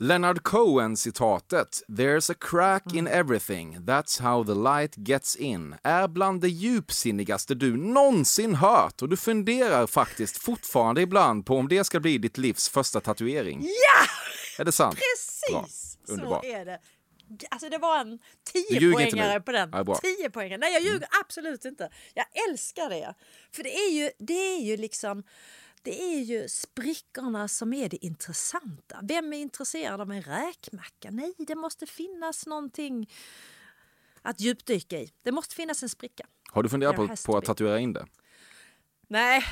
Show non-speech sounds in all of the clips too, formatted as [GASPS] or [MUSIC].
Leonard Cohen-citatet “There's a crack in everything, that's how the light gets in” är bland det djupsinnigaste du någonsin hört och du funderar faktiskt fortfarande ibland på om det ska bli ditt livs första tatuering. Ja! Är det sant? Precis! Bra. Underbart. Så är det. Alltså det var en Du ljuger inte 10-poängare nu. på den. Ja, bra. 10 poängare. Nej, jag ljuger absolut inte. Jag älskar det. För det är ju, det är ju liksom det är ju sprickorna som är det intressanta. Vem är intresserad av en räkmacka? Nej, det måste finnas någonting att djupdyka i. Det måste finnas en spricka. Har du funderat på, på att tatuera in det? Nej,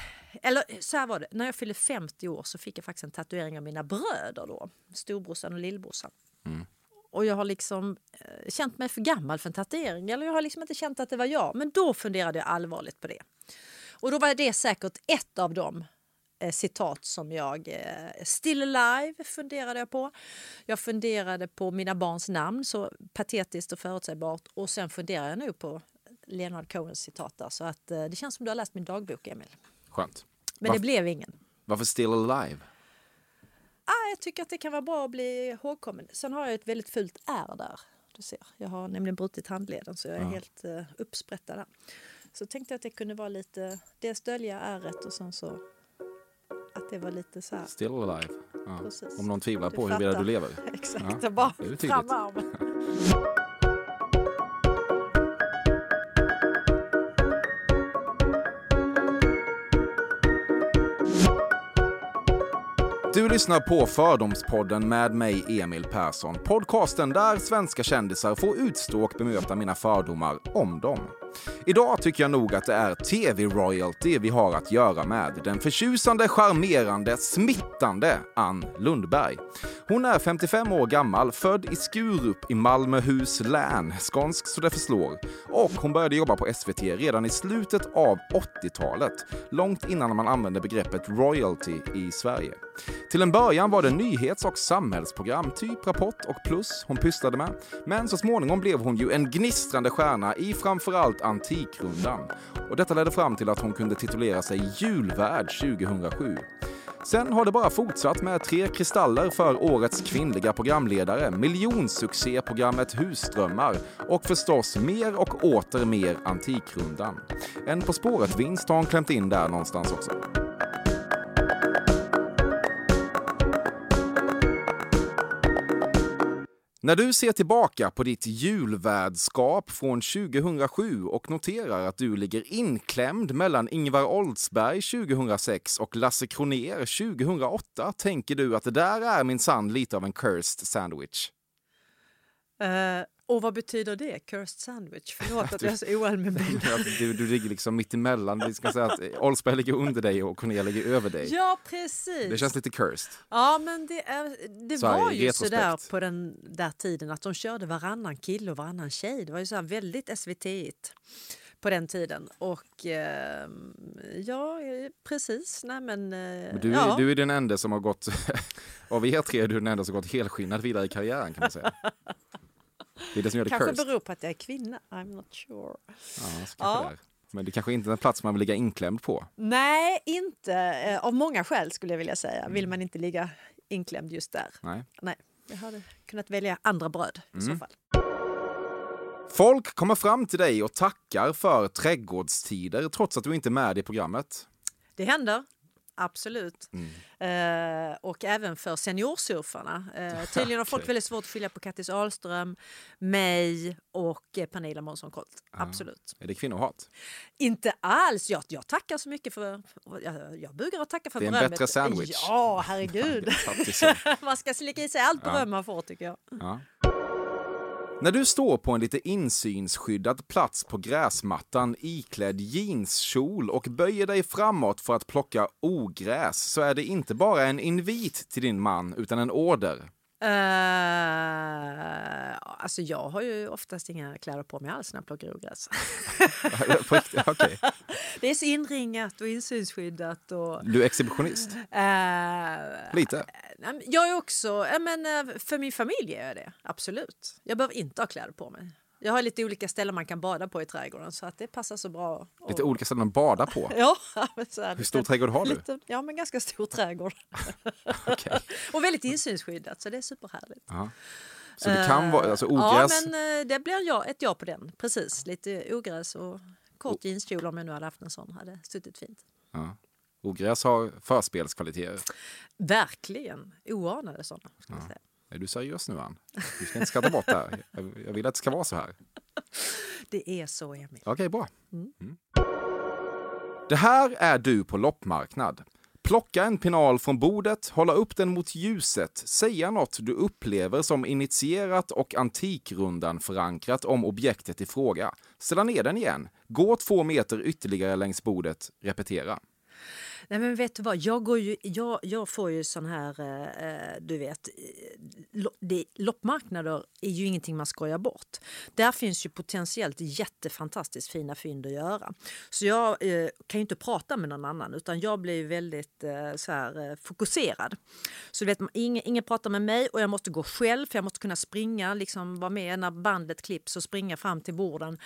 eller så här var det. När jag fyllde 50 år så fick jag faktiskt en tatuering av mina bröder då. Storbrorsan och lillbrorsan. Och jag har liksom eh, känt mig för gammal för en tatuering. Eller jag har liksom inte känt att det var jag. Men då funderade jag allvarligt på det. Och då var det säkert ett av de eh, citat som jag... Eh, Still alive funderade jag på. Jag funderade på mina barns namn, så patetiskt och förutsägbart. Och sen funderar jag nu på Leonard Cohens citat där. Så att, eh, det känns som du har läst min dagbok, Emil. Skönt. Men Varför- det blev ingen. Varför still alive? Ah, jag tycker att det kan vara bra att bli ihågkommen. Sen har jag ett väldigt fult ärr där. Du ser. Jag har nämligen brutit handleden så jag är helt uh, uppsprättad där. Så tänkte jag att det kunde vara lite, dels dölja ärret och sen så att det var lite så här. Still alive. Ja. Om någon tvivlar på huruvida du lever. [LAUGHS] Exakt, Ja, bara det är tydligt. fram armen. Du lyssnar på Fördomspodden med mig, Emil Persson. Podcasten där svenska kändisar får utstå och bemöta mina fördomar om dem. Idag tycker jag nog att det är TV-royalty vi har att göra med. Den förtjusande, charmerande, smittande Ann Lundberg. Hon är 55 år gammal, född i Skurup i Malmöhus län, skånsk så det förslår. Och hon började jobba på SVT redan i slutet av 80-talet, långt innan man använde begreppet royalty i Sverige. Till en början var det nyhets och samhällsprogram, typ Rapport och Plus, hon pysslade med. Men så småningom blev hon ju en gnistrande stjärna i framförallt Antikrundan. Och detta ledde fram till att hon kunde titulera sig julvärd 2007. Sen har det bara fortsatt med tre kristaller för årets kvinnliga programledare, miljonsuccéprogrammet Husdrömmar och förstås mer och åter mer Antikrundan. En På spåret-vinst har hon klämt in där någonstans också. När du ser tillbaka på ditt julvärdskap från 2007 och noterar att du ligger inklämd mellan Ingvar Oldsberg 2006 och Lasse Kronér 2008 tänker du att det där är min sann lite av en cursed sandwich. Uh, och vad betyder det? Cursed sandwich? Förlåt [LAUGHS] att jag är så oallmänbildad. [LAUGHS] Du, du ligger liksom mitt emellan. Vi ska säga att Oldsberg ligger under dig och Kronér ligger över dig. Ja, precis. Det känns lite cursed. Ja, men det, är, det Så var ju retrospekt. sådär på den där tiden att de körde varannan kille och varannan tjej. Det var ju så här väldigt SVT-igt på den tiden. Och eh, ja, precis. Nej, men, eh, Men du, ja. du är den enda som har gått, [LAUGHS] av er tre är du den enda som gått helskinnad vidare i karriären kan man säga. Det är det som gör det kanske cursed. beror på att jag är kvinna. I'm not sure. Ja, så Ja. det. Men det kanske inte är en plats man vill ligga inklämd på. Nej, inte. Eh, av många skäl skulle jag vilja säga. Vill man inte ligga inklämd just där. Nej. Nej, jag hade kunnat välja andra bröd i Mm. så fall. Folk kommer fram till dig och tackar för trädgårdstider trots att du inte är med i programmet. Det händer. Absolut. Mm. Eh, och även för seniorsurfarna. Eh, [LAUGHS] tydligen har folk Okej. väldigt svårt att skilja på Kattis Ahlström, mig och eh, Pernilla Månsson Colt. Absolut. Är det kvinnohat? Inte alls. Jag, jag tackar så mycket för... Jag, jag bugar och tackar för Det är en berömmet. bättre sandwich. Ja, herregud. [LAUGHS] [LAUGHS] Man ska slicka i sig allt Ja. beröm man får tycker jag. Ja. När du står på en lite insynsskyddad plats på gräsmattan iklädd jeanskjol och böjer dig framåt för att plocka ogräs så är det inte bara en invit till din man utan en order. Uh, alltså jag har ju oftast inga kläder på mig alls när jag plockar ogräs. [LAUGHS] Okej. [LAUGHS] Det är så inringat och insynsskyddat. Och, Du är exhibitionist? uh, Lite? Men Jag är också, men, eh, för min familj är jag det, absolut. Jag behöver inte ha kläder på mig. Jag har lite olika ställen man kan bada på i trädgården så att det passar så bra. Lite Och- olika ställen att bada på? [LAUGHS] Ja, [LAUGHS] men så här, Hur stor lite- trädgård har du? Lite, ja, men ganska stor trädgård. [LAUGHS] Och väldigt insynsskyddat, så det är superhärligt. Ja. Så det kan vara, alltså ogräs, Ja, men eh, det blir ja, ett ja på den. Precis, lite ogräs och kort jeanskjol om jag nu hade haft en sån hade suttit fint. ja. ogräs har förspelskvaliteter. Verkligen oanade sådana. Ska jag säga. Är du seriös nu Ann? Du ska inte skratta bort det här. Jag, vill att det ska vara så här. Det är så, Emil. Okej, bra. Mm. Det här är du på loppmarknad. Plocka en pinal från bordet, hålla upp den mot ljuset, säga något du upplever som initierat och antikrundan förankrat om objektet i fråga. Ställa ner den igen, gå två meter ytterligare längs bordet, repetera. Nej, men vet du vad? Jag, går ju, jag, jag får ju sån här, eh, du vet, eh, lo, det, loppmarknader är ju ingenting man skojar bort. Där finns ju potentiellt jättefantastiskt fina fynd att göra. Så jag eh, kan ju inte prata med någon annan utan jag blir väldigt eh, så här, eh, fokuserad. Så du vet, ingen, ingen pratar med mig och jag måste gå själv för jag måste kunna springa, liksom vara med när bandet klipps och springa fram till borden.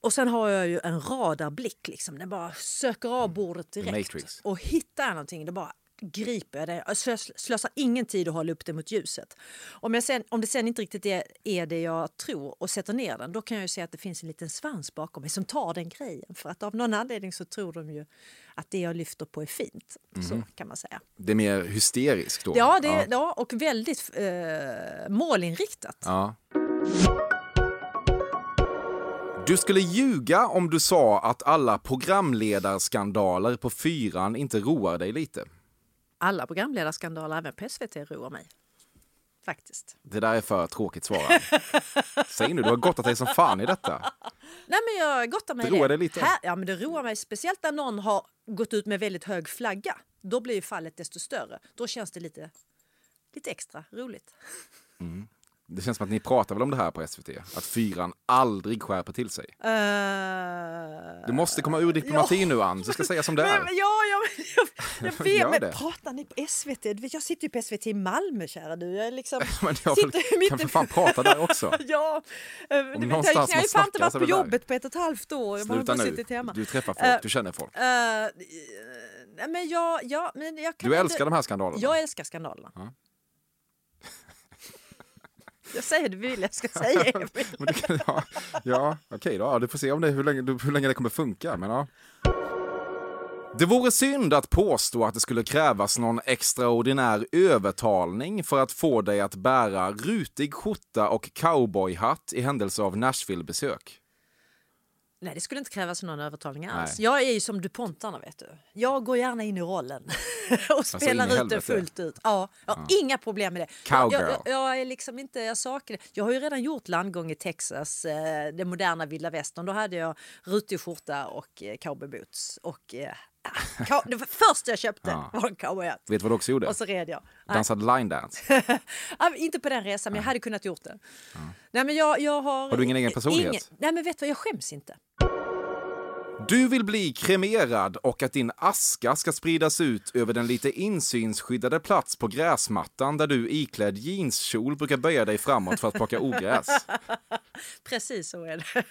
Och sen har jag ju en radarblick, liksom. den bara söker av bordet direkt. Och hittar jag någonting, då bara griper jag det. Jag slös- slösar ingen tid att hålla upp det mot ljuset. Om, jag sen, om det sen inte riktigt är, är det jag tror och sätter ner den, då kan jag ju se att det finns en liten svans bakom mig som tar den grejen. För att av någon anledning så tror de ju att det jag lyfter på är fint. Så kan man säga. Det är mer hysteriskt då? Ja, det, ja. ja. och väldigt eh, målinriktat. Ja. Du skulle ljuga om du sa att alla programledarskandaler på fyran inte roar dig lite. Alla programledarskandaler, även på SVT, roar mig. Faktiskt. Det där är för tråkigt svar. [LAUGHS] Säg nu, du har gottat dig som fan i detta. Nej, men jag gottar mig Det roar dig lite? Här, ja, men det roar mig speciellt när någon har gått ut med väldigt hög flagga. Då blir ju fallet desto större. Då känns det lite, lite extra roligt. Det känns som att ni pratar väl om det här på SVT? Att fyran aldrig skärper till sig. Uh, Du måste komma ur diplomatin nu Ann, jag ska säga som det men, är. men, ja, ja, men, jag, jag [LAUGHS] vet, det. men pratar ni på SVT? Du Jag sitter ju på SVT i Malmö, kära du. Jag liksom, [LAUGHS] Men jag sitter vill, kan för fan prata där också. [LAUGHS] Ja, eh, du någonstans jag, har ju fan inte varit på det jobbet på ett och ett halvt år. Sluta nu. hemma. Du träffar folk, Eh, du känner folk. Nej, men jag, ja, men jag kan Du inte- älskar de här skandalerna? Jag älskar skandalerna. Ja. Jag säger det vill jag ska säga. Emil. [LAUGHS] Kan, ja, ja okej då. Du får se om det, hur, länge, hur länge det kommer funka. Men ja. Det vore synd att påstå att det skulle krävas någon extraordinär övertalning för att få dig att bära rutig skjorta och cowboyhatt i händelse av Nashville-besök. Nej, det skulle inte krävas någon övertalning alls. Nej. Jag är ju som DuPontarna, vet du. Jag går gärna in i rollen [LAUGHS] och spelar in i ut det fullt ut. Ja, jag har inga problem med det. Jag, Cowgirl. jag, jag är liksom inte, jag saknar. Jag har ju redan gjort landgång i Texas, eh, det moderna vilda västern. Då hade jag rutig skjorta och eh, cowboyboots. Och, eh, [LAUGHS] det första jag köpte Ja. var en cowboyhatt. Vet du vad du också gjorde? Och så red jag. Dansade line dance. [LAUGHS] Ja, inte på den resan, men jag hade kunnat gjort det. Nej, men jag, jag har, Har du ingen egen personlighet? Ingen, nej, men vet du vad, jag skäms inte. Du vill bli kremerad och att din aska ska spridas ut över den lite insynsskyddade plats på gräsmattan där du iklädd jeanskjol brukar böja dig framåt för att plocka ogräs. [LAUGHS] Precis så är det.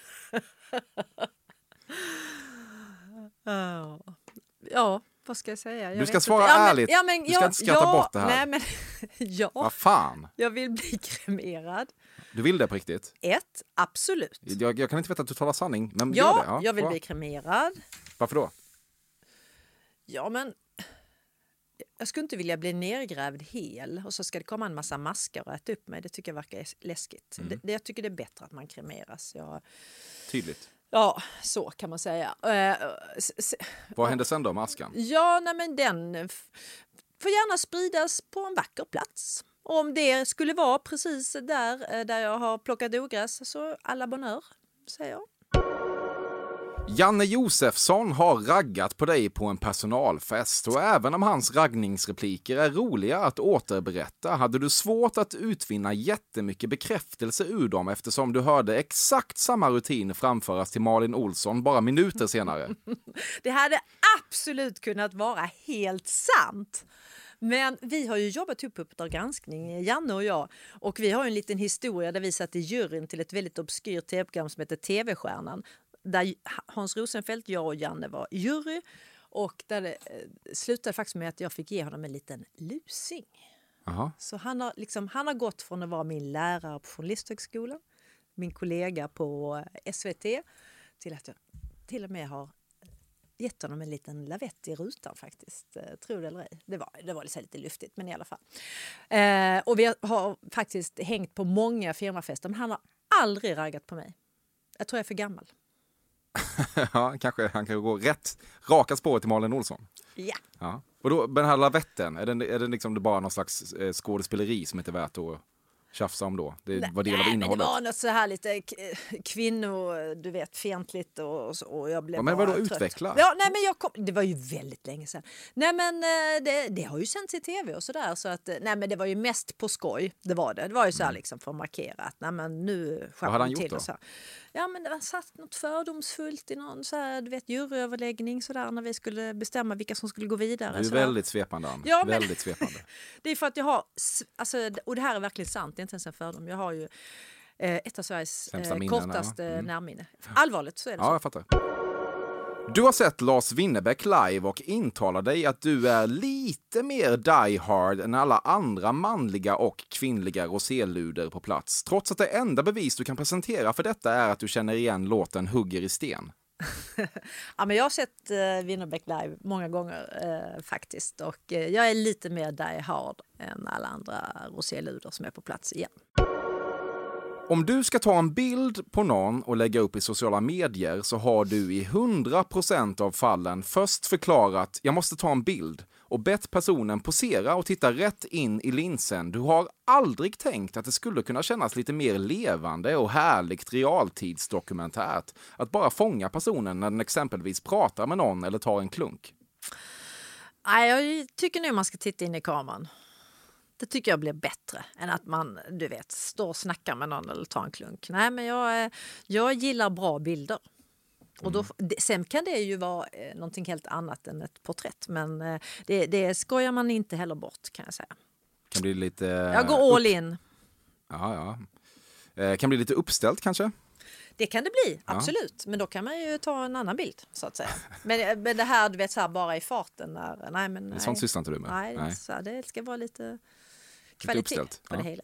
Ja. Ja, vad ska jag säga? Jag Du ska svara inte. Ja, men- ärligt. Ja, men, Du ska ja, inte skratta ja, bort det här. Nej, men, [LAUGHS] ja, Vad fan? jag vill bli kremerad. Du vill det på riktigt? Ett, absolut. Jag, jag kan inte veta att du talar sanning, men gör Ja, det. jag vill bra. bli kremerad. Varför då? Ja, men jag skulle inte vilja bli nergrävd hel och så ska det komma en massa maskar och äta upp mig. Det tycker jag verkar läskigt. Mm. Det, det, jag tycker det är bättre att man kremeras. Jag, Tydligt. Ja, så kan man säga. Eh, Vad händer sen då med askan? Ja, nej, men den får gärna spridas på en vacker plats. Om det skulle vara precis där, eh, där jag har plockat ogräs så alla bonheur, säger jag. Janne Josefsson har raggat på dig på en personalfest och även om hans raggningsrepliker är roliga att återberätta hade du svårt att utvinna jättemycket bekräftelse ur dem eftersom du hörde exakt samma rutin framföras till Malin Olsson bara minuter senare. [LAUGHS] Det hade absolut kunnat vara helt sant. Men vi har ju jobbat ihop på Uppdrag granskning, Janne och jag. Och vi har en liten historia där vi satt i juryn till ett väldigt obskyrt tv-program som heter TV-stjärnan där Hans Rosenfeldt, jag och Janne var jury. Och där det eh, slutade faktiskt med att jag fick ge honom en liten lusing. Aha. Så han har, liksom, han har gått från att vara min lärare på Journalisthögskolan, min kollega på eh, SVT, till att jag till och med har gett honom en liten lavett i rutan faktiskt. Eh, tror det eller ej. Det var, det var lite luftigt, men i alla fall. Eh, och vi har faktiskt hängt på många firmafester, men han har aldrig raggat på mig. Jag tror jag är för gammal. [LAUGHS] ja, kanske han kan gå rätt, raka spåret till Malin Olsson. Ja. ja. Och då, den här lavetten, är den, är den liksom bara någon slags eh, skådespeleri som inte är värt att tjafsa om då? Det var del av innehållet. det var något så här lite kvinno, du vet, fientligt och, och jag blev ja, Men vadå utveckla? Ja, nej, men jag kom, det var ju väldigt länge sedan. Nej men eh, det, det har ju sänts i tv och sådär så att nej men det var ju mest på skoj. Det var det. Det var ju så här mm. liksom för att markera att nej men nu Vad hade han gjort då? Så. Ja men det var satt något fördomsfullt i någon så här, du vet juryöverläggning sådär när vi skulle bestämma vilka som skulle gå vidare. Det är väldigt svepande Ann. Ja, men, väldigt svepande. [LAUGHS] det är för att jag har, alltså, och det här är verkligen sant, det är inte ens en fördom. Jag har ju eh, ett av Sveriges eh, kortaste mm. närminne. Allvarligt så är det ja, så. Jag fattar. Du har sett Lars Winnerbäck live och intalar dig att du är lite mer die hard än alla andra manliga och kvinnliga roséluder på plats. Trots att det enda bevis du kan presentera för detta är att du känner igen låten Hugger i sten. [LAUGHS] ja, men jag har sett eh, Winnerbäck live många gånger eh, faktiskt och eh, jag är lite mer die hard än alla andra roséluder som är på plats igen. Om du ska ta en bild på någon och lägga upp i sociala medier så har du i 100% av fallen först förklarat “jag måste ta en bild” och bett personen posera och titta rätt in i linsen. Du har aldrig tänkt att det skulle kunna kännas lite mer levande och härligt realtidsdokumentärt att bara fånga personen när den exempelvis pratar med någon eller tar en klunk. Nej, jag tycker nog man ska titta in i kameran. Det tycker jag blir bättre än att man du vet, står och snackar med någon eller tar en klunk. Nej, men jag, eh, jag gillar bra bilder. Och då, mm. sen kan det ju vara eh, någonting helt annat än ett porträtt men eh, det, det skojar man inte heller bort kan jag säga. Kan bli lite... Jag går all in. Ja, ja. Kan bli lite uppställt kanske? Det kan det bli, absolut. Ja. Men då kan man ju ta en annan bild så att säga. Men, men det här du vet så här, bara i farten. När, nej, men, nej. Sånt sysslar inte du med? Nej, nej. Så här, det ska vara lite kvalitet på det hela.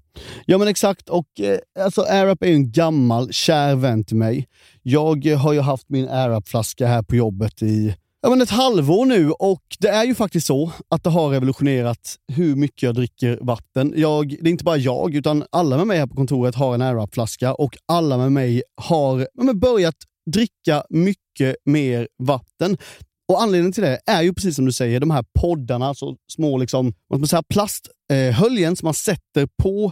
Ja men exakt, och eh, alltså AirUp är ju en gammal kär vän till mig. Jag eh, har ju haft min AirUp-flaska här på jobbet i ja, men ett halvår nu och det är ju faktiskt så att det har revolutionerat hur mycket jag dricker vatten. Jag, det är inte bara jag, utan alla med mig här på kontoret har en AirUp-flaska och alla med mig har ja, börjat dricka mycket mer vatten. Och Anledningen till det är ju precis som du säger, de här poddarna, så små liksom, vad man säga, plasthöljen som man sätter på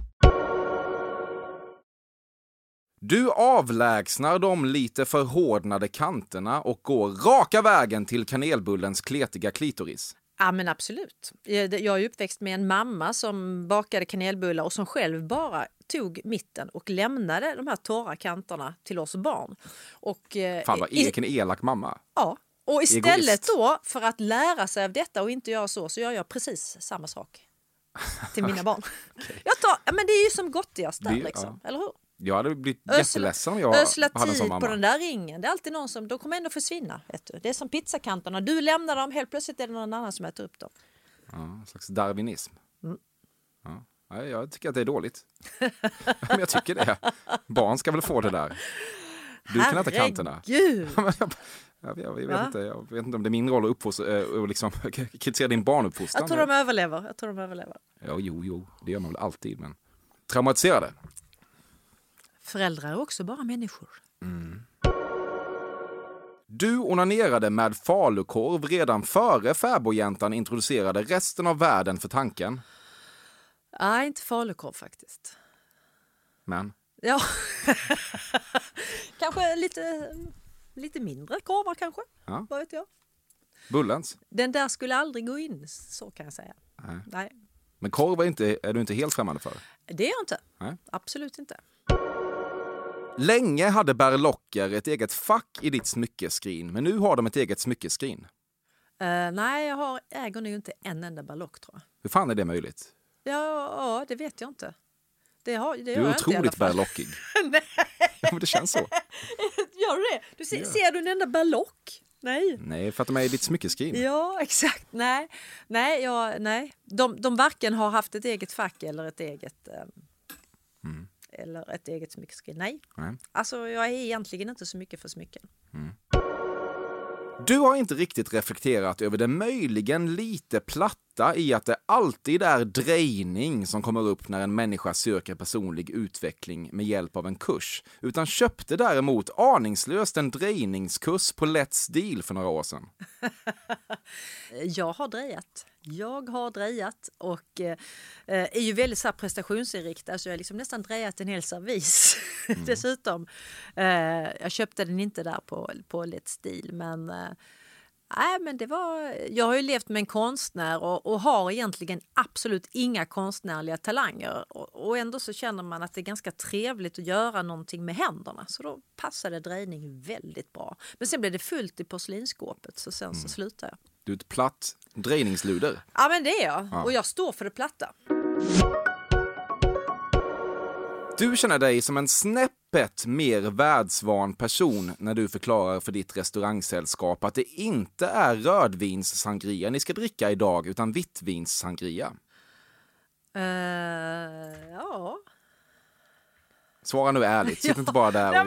Du avlägsnar de lite förhårdnade kanterna och går raka vägen till kanelbullens kletiga klitoris. Ja men absolut. Jag är uppväxt med en mamma som bakade kanelbullar och som själv bara tog mitten och lämnade de här torra kanterna till oss barn. Och, eh, Fan vad vilken elak mamma. Ja, och istället Egoist. då för att lära sig av detta och inte göra så, så gör jag precis samma sak till mina [LAUGHS] barn. okay. jag tar, men det är ju som gottigast där, liksom, ja. eller hur? Jag hade blivit ösla, jätteledsen om jag ösla hade tid på den där ringen. Det är alltid någon som, de kommer ändå försvinna. Vet du. Det är som pizzakanterna. Du lämnar dem, helt plötsligt är det någon annan som äter upp dem. Ja, en slags darwinism. Mm. Ja. Jag tycker att det är dåligt. [LAUGHS] Men jag tycker det. Barn ska väl få det där. Du kan äta kanterna. Herregud! [LAUGHS] Jag, jag, jag, vet Va? inte, jag vet inte om det är min roll att uppfostra, eh, och liksom, [LAUGHS] kritisera din barnuppfostran. Jag tror de överlever. Jag tror de överlever. Ja, jo, jo, det gör man väl alltid. Men traumatiserade? Föräldrar är också bara människor. Du onanerade med falukorv redan före fäbodjäntan introducerade resten av världen för tanken. Nej, inte falukorv faktiskt. Men Ja, [LAUGHS] kanske lite, lite mindre korvar kanske. Ja. Vad vet jag. Bullens? Den där skulle aldrig gå in, så kan jag säga. Nej. Nej, Men korv är, inte, är du inte helt främmande för? det är jag inte. Nej. Absolut inte. Länge hade Berlocker ett eget fack i ditt smyckeskrin, men nu har de ett eget smyckeskrin. Eh, nej, jag har, äger nog inte en enda ballock tror jag. Hur fan är det möjligt? Ja, ja det vet jag inte. Det, har, det Du är otroligt berlockig. [LAUGHS] Ja, men det känns så. [LAUGHS] Gör du det? Du ser, ser du en enda ballock? Nej. Nej, för att de är i ditt smyckeskrin. Ja, [LAUGHS] exakt. Nej, nej, ja, nej. De, de varken har haft ett eget fack eller ett eget ehm, eller ett eget smyckeskrin. Nej, Nej. alltså jag är egentligen inte så mycket för smycken. Du har inte riktigt reflekterat över det möjligen lite platta i att det alltid är drejning som kommer upp när en människa söker personlig utveckling med hjälp av en kurs, utan köpte däremot aningslöst en drejningskurs på Let's Deal för några år sedan. [LAUGHS] Jag har drejat. Jag har drejat och eh, är ju väldigt så här prestationsinriktad så jag har liksom nästan drejat en hel servis [LAUGHS] dessutom. Eh, jag köpte den inte där på, på Let's Deal men eh, Nej, men det var, jag har ju levt med en konstnär och, och har egentligen absolut inga konstnärliga talanger. Och, och ändå så känner man att det är ganska trevligt att göra någonting med händerna. Så då passade drejning väldigt bra. Men sen blev det fullt i porslinsskåpet så sen så slutade jag. Du är ett platt drejningsluder. Ja men det är jag. Ja. Och jag står för det platta. Du känner dig som en snäppet mer världsvan person när du förklarar för ditt restaurangsällskap att det inte är rödvinssangria ni ska dricka idag, utan vittvinssangria. Eh, ja. Svara nu ärligt, sitt inte bara där ja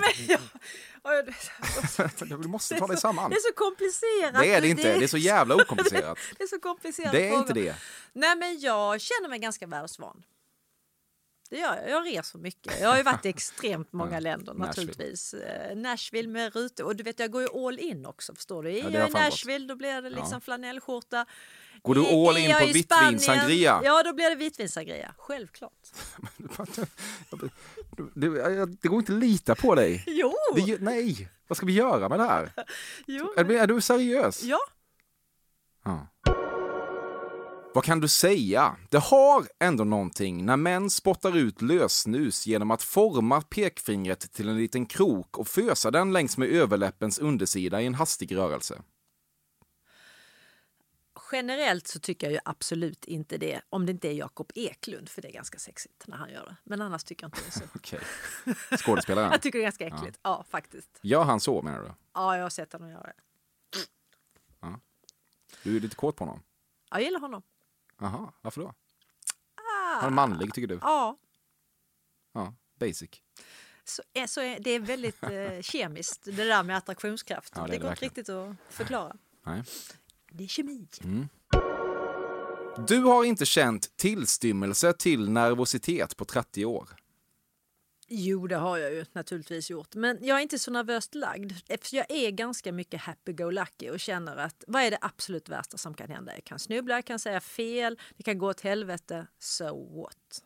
och... [LAUGHS] och- Du måste ta dig samman. det är så komplicerat. Det är det inte, det är så jävla okomplicerat. [LAUGHS] det är så komplicerat. Det är inte det. Nej men jag känner mig ganska världsvan. Det gör jag. Jag reser mycket. Jag har ju varit i extremt [LAUGHS] många länder naturligtvis. Eh, Nashville med rutor. Och du vet jag går ju all in också förstår du. Är har jag i. Nashville då blir det liksom Ja. flanellskjorta. Går du all in på vittvinssangria? Ja då blir det vittvinssangria. Självklart. [LAUGHS] Det går inte att lita på dig. [LAUGHS] Jo! Det, nej, vad ska vi göra med det här? jo. Är, är du seriös? Ja. Ja. Vad kan du säga? Det har ändå någonting när män spottar ut lösnus genom att forma pekfingret till en liten krok och fösa den längs med överläppens undersida i en hastig rörelse. Generellt så tycker jag ju absolut inte det om det inte är Jakob Eklund för det är ganska sexigt när han gör det. Men annars tycker jag inte det är så. [LAUGHS] Okej. Skådespelaren. [LAUGHS] Jag tycker det är ganska äckligt. Ja, faktiskt. Gör han så menar du? Ja, jag har sett honom göra det. Du är lite kåt på honom? Jag gillar honom. Jaha, varför då? Ah, Han är manlig tycker du? Ja, Ja, basic. så, är- så är, det är väldigt eh, kemiskt det där med attraktionskraft. Ja, det är det går inte riktigt att förklara. Nej. Det är kemi. Du har inte känt tillstymmelse till nervositet på 30 år. Jo, det har jag ju naturligtvis gjort. Men jag är inte så nervöst lagd. Eftersom jag är ganska mycket happy-go-lucky och känner att vad är det absolut värsta som kan hända? Jag kan snubbla, jag kan säga fel, det kan gå åt helvete. So what?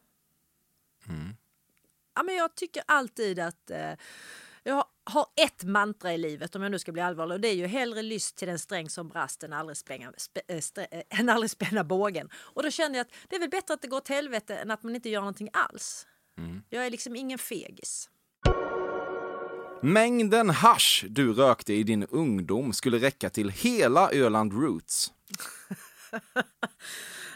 Ja, men jag tycker alltid att eh, jag har ett mantra i livet om jag nu ska bli allvarlig och det är ju hellre lyss till den sträng som brast än aldrig, spänga, spä, äh, strä, äh, [LAUGHS] än aldrig spänna bågen. Och då känner jag att det är väl bättre att det går åt helvete än att man inte gör någonting alls. Jag är liksom ingen fegis. Mängden hasch du rökte i din ungdom skulle räcka till hela Öland Roots. [LAUGHS]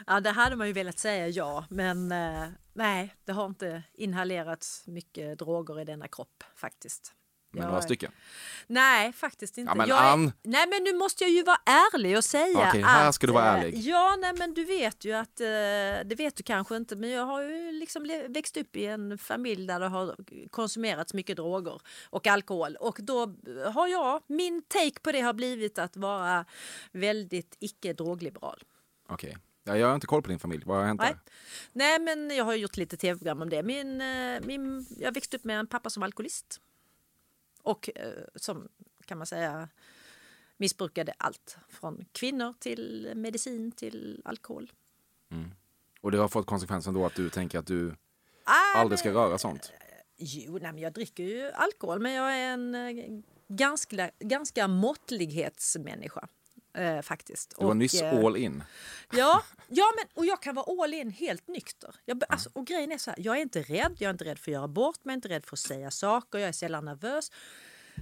Ja, det hade man ju velat säga ja, men eh, nej, det har inte inhalerats mycket droger i denna kropp faktiskt. Med Ja. några stycken. Nej, faktiskt inte. Ja, men jag Ann. nej, men nu måste jag ju vara ärlig och säga Okej, här att, ska du vara eh, ärlig. Ja, nej, men du vet ju att, eh, det vet du kanske inte, men jag har ju liksom växt upp i en familj där det har konsumerats mycket droger och alkohol. Och då har jag, min take på det har blivit att vara väldigt icke drogliberal. Okej. Ja, jag har inte koll på din familj. Vad har hänt Nej. Nej, men jag har gjort lite tv-program om det. Min, eh, min, jag växte upp med en pappa som var alkoholist. Och eh, som, kan man säga, missbrukade allt. Från kvinnor till medicin till alkohol. Och det har fått konsekvensen då att du tänker att du Ah, aldrig ska röra sånt? Jo, nej, jag dricker ju alkohol, men jag är en eh, ganska, ganska måttlighetsmänniska. Eh, faktiskt. Du var Och, nyss eh, all in. Ja, ja men, och jag kan vara all in helt nykter. Jag, alltså, och grejen är så här, jag är inte rädd, jag är inte rädd för att göra bort mig, är inte rädd för att säga saker, jag är sällan nervös.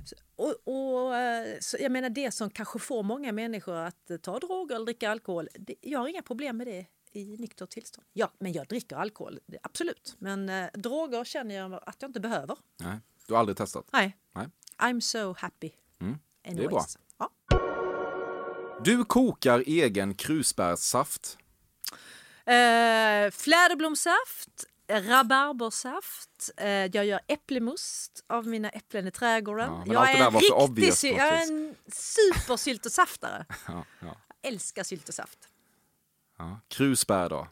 Så- Och, och, eh, jag menar det som kanske får många människor att eh, ta droger eller dricka alkohol, det, jag har inga problem med det i nykter tillstånd. Ja, men jag dricker alkohol, det, absolut. Men eh, droger känner jag att jag inte behöver. Nej, du har aldrig testat? Nej. Nej. I'm so happy. Mm. Anyways. bra. Du kokar egen krusbärssaft. Eh, fläderblomssaft, rabarbersaft, eh, jag gör äpplemust av mina äpplen i trädgården. Ja, jag är en riktig sy- jag är en supersyltersaftare. [LAUGHS] Ja, ja, Jag älskar syltersaft. ja. Krusbär då?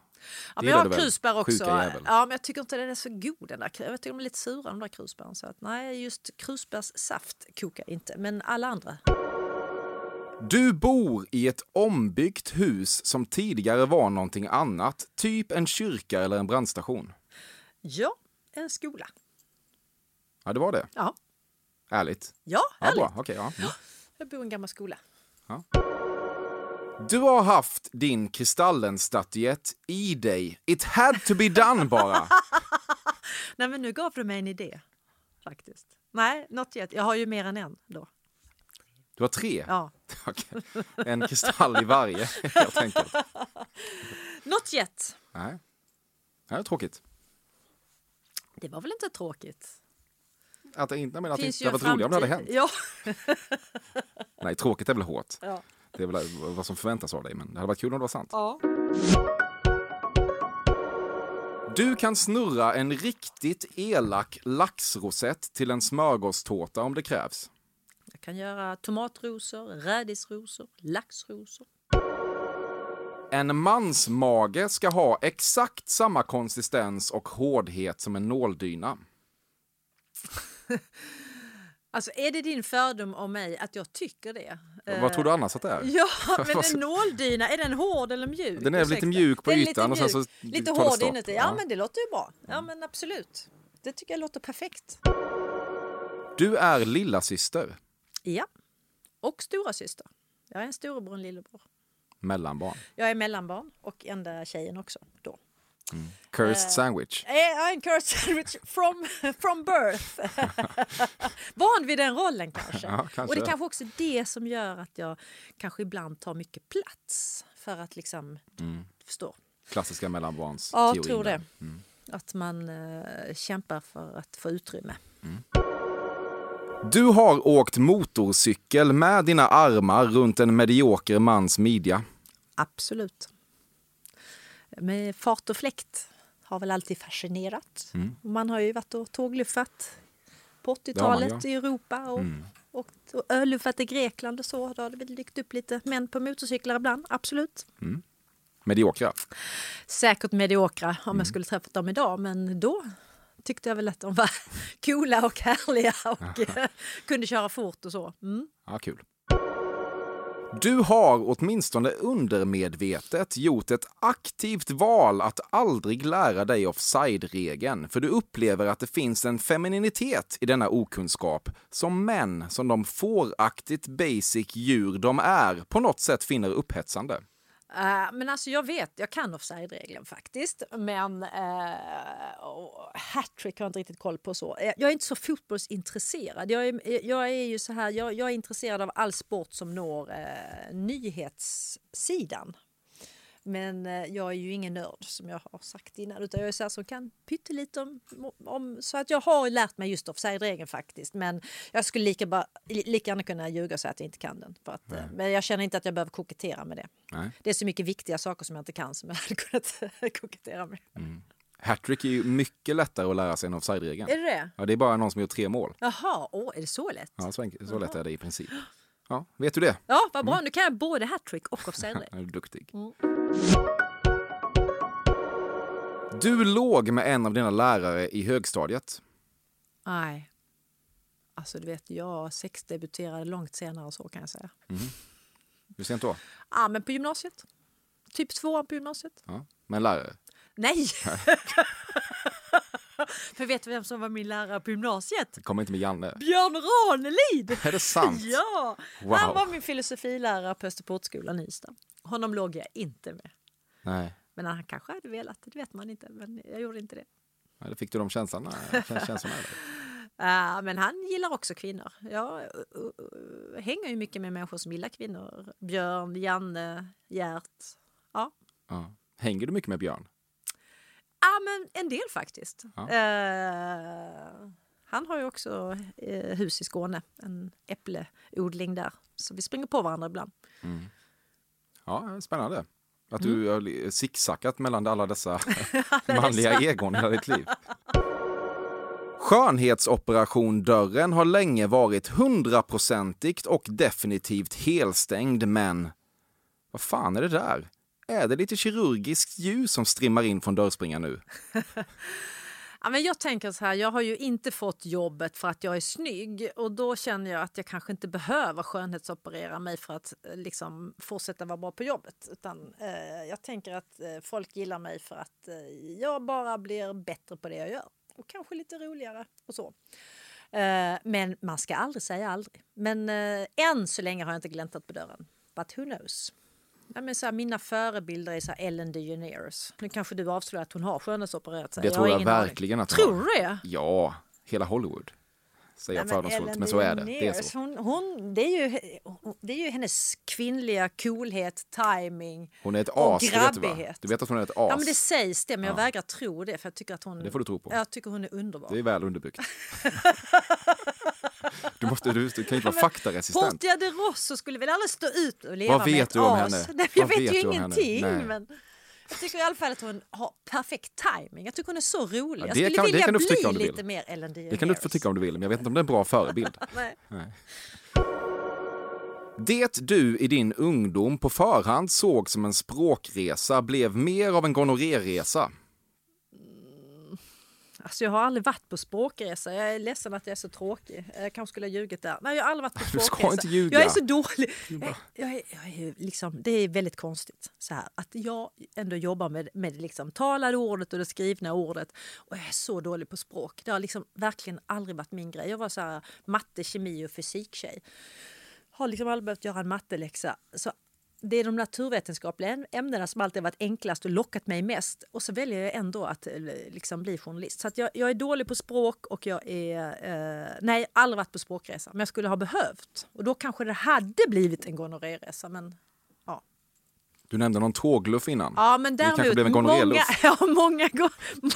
Ja, men jag har krusbär också. Ja, men jag tycker inte den är så god den där. Jag tycker de är lite sura de där krusbären. Så att, nej, just krusbärssaft kokar jag inte. Men alla andra. Du bor i ett ombyggt hus som tidigare var någonting annat, typ en kyrka eller en brandstation. Ja, en skola. Ja, det var det. Ja, Ärligt. ja Ja, härligt. bra. Okej, ja. Mm. [GASPS] Jag bor i en gammal skola. Du har haft din Kristallen-statyett i dig. It had to be done bara. [LAUGHS] Nej, men nu gav du mig en idé. Faktiskt. Nej, not yet. Jag har ju mer än en då. Du har tre? Ja. [LAUGHS] Okej. En kristall i varje, helt enkelt. Not yet. Nej. Det här är tråkigt. Det var väl inte tråkigt? Att det inte, men att det inte hade varit roligare om det hade hänt. Ja. [LAUGHS] Nej, tråkigt är väl hårt. ja. Det är väl vad som förväntas av dig, men det hade varit kul om det var sant. ja. Du kan snurra en riktigt elak laxrosett till en smörgåstårta om det krävs. Jag kan göra tomatrosor, rädisrosor, laxrosor. En mansmage ska ha exakt samma konsistens och hårdhet som en nåldyna. [LAUGHS] Alltså är det din fördom om mig att jag tycker det? Vad tror du annars att det är? [LAUGHS] Ja, [LAUGHS] men en nåldyna, är den hård eller mjuk? Den är lite mjuk på är lite ytan och så mjuk, Lite hård inuti. Ja, Ja. men det låter ju bra. Ja, men absolut. Det tycker jag låter perfekt. Du är lilla syster, Ja. Och stora syster. Jag är en storebror och en lillebror. mellanbarn. Jag är mellanbarn och enda tjejen också då. Cursed Eh, sandwich. Jag är en cursed [LAUGHS] sandwich from, from birth. [LAUGHS] Van vid den rollen kanske. Ja, kanske. Och det är kanske också det som gör att jag kanske ibland tar mycket plats. För att liksom, Mm. förstå. Klassiska mellanbarns Ja, teorin tror det. Att man eh, kämpar för att få utrymme. Du har åkt motorcykel med dina armar runt en medioker mans midja. Absolut. Med fart och fläkt har väl alltid fascinerat. Mm. Man har ju varit och tågluffat på Det har man, 80-talet ja. i Europa och, Mm. och, och öluffat i Grekland och så. Då har det väl dykt upp lite män på motorcyklar ibland, absolut. Mediokra. Säkert mediokra om Mm. jag skulle träffat dem idag, men då tyckte jag väl att de var [LAUGHS] coola och härliga och [LAUGHS] kunde köra fort och så. Mm. Ja, kul. Du har åtminstone undermedvetet gjort ett aktivt val att aldrig lära dig offside-regeln, för du upplever att det finns en femininitet i denna okunskap som män, som de fåraktigt basic djur de är, på något sätt finner upphetsande. Uh, men alltså jag vet, jag kan offside-regeln faktiskt. Men uh, hattrick har jag inte riktigt koll på. så. Eh, jag är inte så fotbollsintresserad. Jag är, jag är ju så här, jag, jag är intresserad av all sport som når uh, nyhetssidan. Men eh, jag är ju ingen nörd som jag har sagt innan utan jag är så här som kan pyttelite om, om så att jag har lärt mig just offside-regeln faktiskt. Men jag skulle lika, bara, lika gärna kunna ljuga och säga att jag inte kan den. För att, men jag känner inte att jag behöver kokettera med det. Nej. Det är så mycket viktiga saker som jag inte kan som jag hade kunnat [LAUGHS] kokettera med. Hattrick är ju mycket lättare att lära sig än offside-regeln. Är det det? Ja, det är bara någon som gjort tre mål. Jaha, åh, är det så lätt? Ja, så, så lätt är det i princip. Ja, vet du det? Ja, vad bra. Nu kan jag både hattrick och offside-regel. [LAUGHS] Ja, du är duktig. Mm. Du låg med en av dina lärare i högstadiet. Nej. Alltså du vet, jag sexdebuterade långt senare så kan jag säga. Hur sent då? Ja, men på gymnasiet. Typ tvåan på gymnasiet. Ja, med en lärare. Nej! [LAUGHS] [LAUGHS] [LAUGHS] För vet du vem som var min lärare på gymnasiet? Kommer inte med Janne. Björn Ranelid! [LAUGHS] Är det sant? [LAUGHS] Ja! Wow. Han var min filosofilärare på Österportskolan i Ystad. Honom låg jag inte med. Nej. Men han kanske hade velat, det vet man inte. Men jag gjorde inte det. Det fick du de känslorna, känslorna. Ja, men han gillar också kvinnor. Jag uh, uh, hänger ju mycket med människor som gillar kvinnor. Björn, Janne, Gert. Ja. Hänger du mycket med Björn? Ja men en del faktiskt. Ja. Eh, han har ju också eh, hus i Skåne, en äppleodling där. Så vi springer på varandra ibland. Ja, spännande. Att Mm. du har zigzackat mellan alla dessa [LAUGHS] [LAUGHS] manliga egon i ditt liv. Skönhetsoperation-dörren har länge varit hundraprocentigt och definitivt helstängd, men vad fan är det där? Är det lite kirurgiskt ljus som strimmar in från dörrspringan nu? [LAUGHS] Ja, men jag tänker så här, jag har ju inte fått jobbet för att jag är snygg och då känner jag att jag kanske inte behöver skönhetsoperera mig för att eh, liksom, fortsätta vara bra på jobbet. Utan eh, jag tänker att eh, folk gillar mig för att eh, jag bara blir bättre på det jag gör. Och kanske lite roligare och så. Eh, men man ska aldrig säga aldrig. Men eh, än så länge har jag inte gläntat på dörren. But who knows? Ja, men så här, mina förebilder är så här Ellen DeGeneres. Nu kanske du avslöjar att hon har skönhetsopererat sig. Det Jag tror jag aning. verkligen att hon Tror du det? Ja, hela Hollywood. Säger jag Nej, fördomsfullt, men så är det. Det är så. Hon, hon, det, är ju, det är ju hennes kvinnliga coolhet, timing Hon är ett och as, det vet du va? grabbighet. Du vet att hon är ett as? Ja, men det sägs det, men jag Ja. vägrar tro det. För jag tycker att hon, Det får du tro på. Jag tycker hon är underbar. Det är väl underbyggt. [LAUGHS] Du, måste, du, du kan inte vara faktaresistent. Portia de Rosso skulle väl aldrig stå ut och leva Vad med vet ett du om as. henne? Nej, jag Vad vet vet ju ingenting. Men jag tycker i alla fall att hon har perfekt timing. Jag tycker hon är så rolig. Ja, jag det skulle kan- vilja kan bli vill. lite mer Ellen DeGeneres. Det kan du få tycka om du vill, men jag vet inte om det är en bra förebild. [LAUGHS] Nej. Nej. Det du i din ungdom på förhand såg som en språkresa blev mer av en gonorréresa. Alltså jag har aldrig varit på språkresa. Jag är ledsen att jag är så tråkig. Jag kanske skulle ha ljugit där. Nej, jag har aldrig varit på [LAUGHS] Du ska språkresa. inte ljuga. Jag är så dålig. Jag, jag är, jag är liksom, det är väldigt konstigt så här, att jag ändå jobbar med, med liksom, talade ordet och det skrivna ordet. Och jag är så dålig på språk. Det har liksom verkligen aldrig varit min grej. Jag var så här, matte, kemi och fysiktjej. Har liksom aldrig behövt göra en matteläxa. Så det är de naturvetenskapliga äm- ämnena som alltid varit enklast och lockat mig mest. Och så väljer jag ändå att eh, liksom bli journalist. Så jag, jag är dålig på språk och jag är... Eh, nej, aldrig varit på språkresa. Men jag skulle ha behövt. Och då kanske det hade blivit en gonorréresa. Men ja. Du nämnde någon tågluff innan. Ja, men det kanske däremot blev en många, gonorréluff. [LAUGHS] ja, många,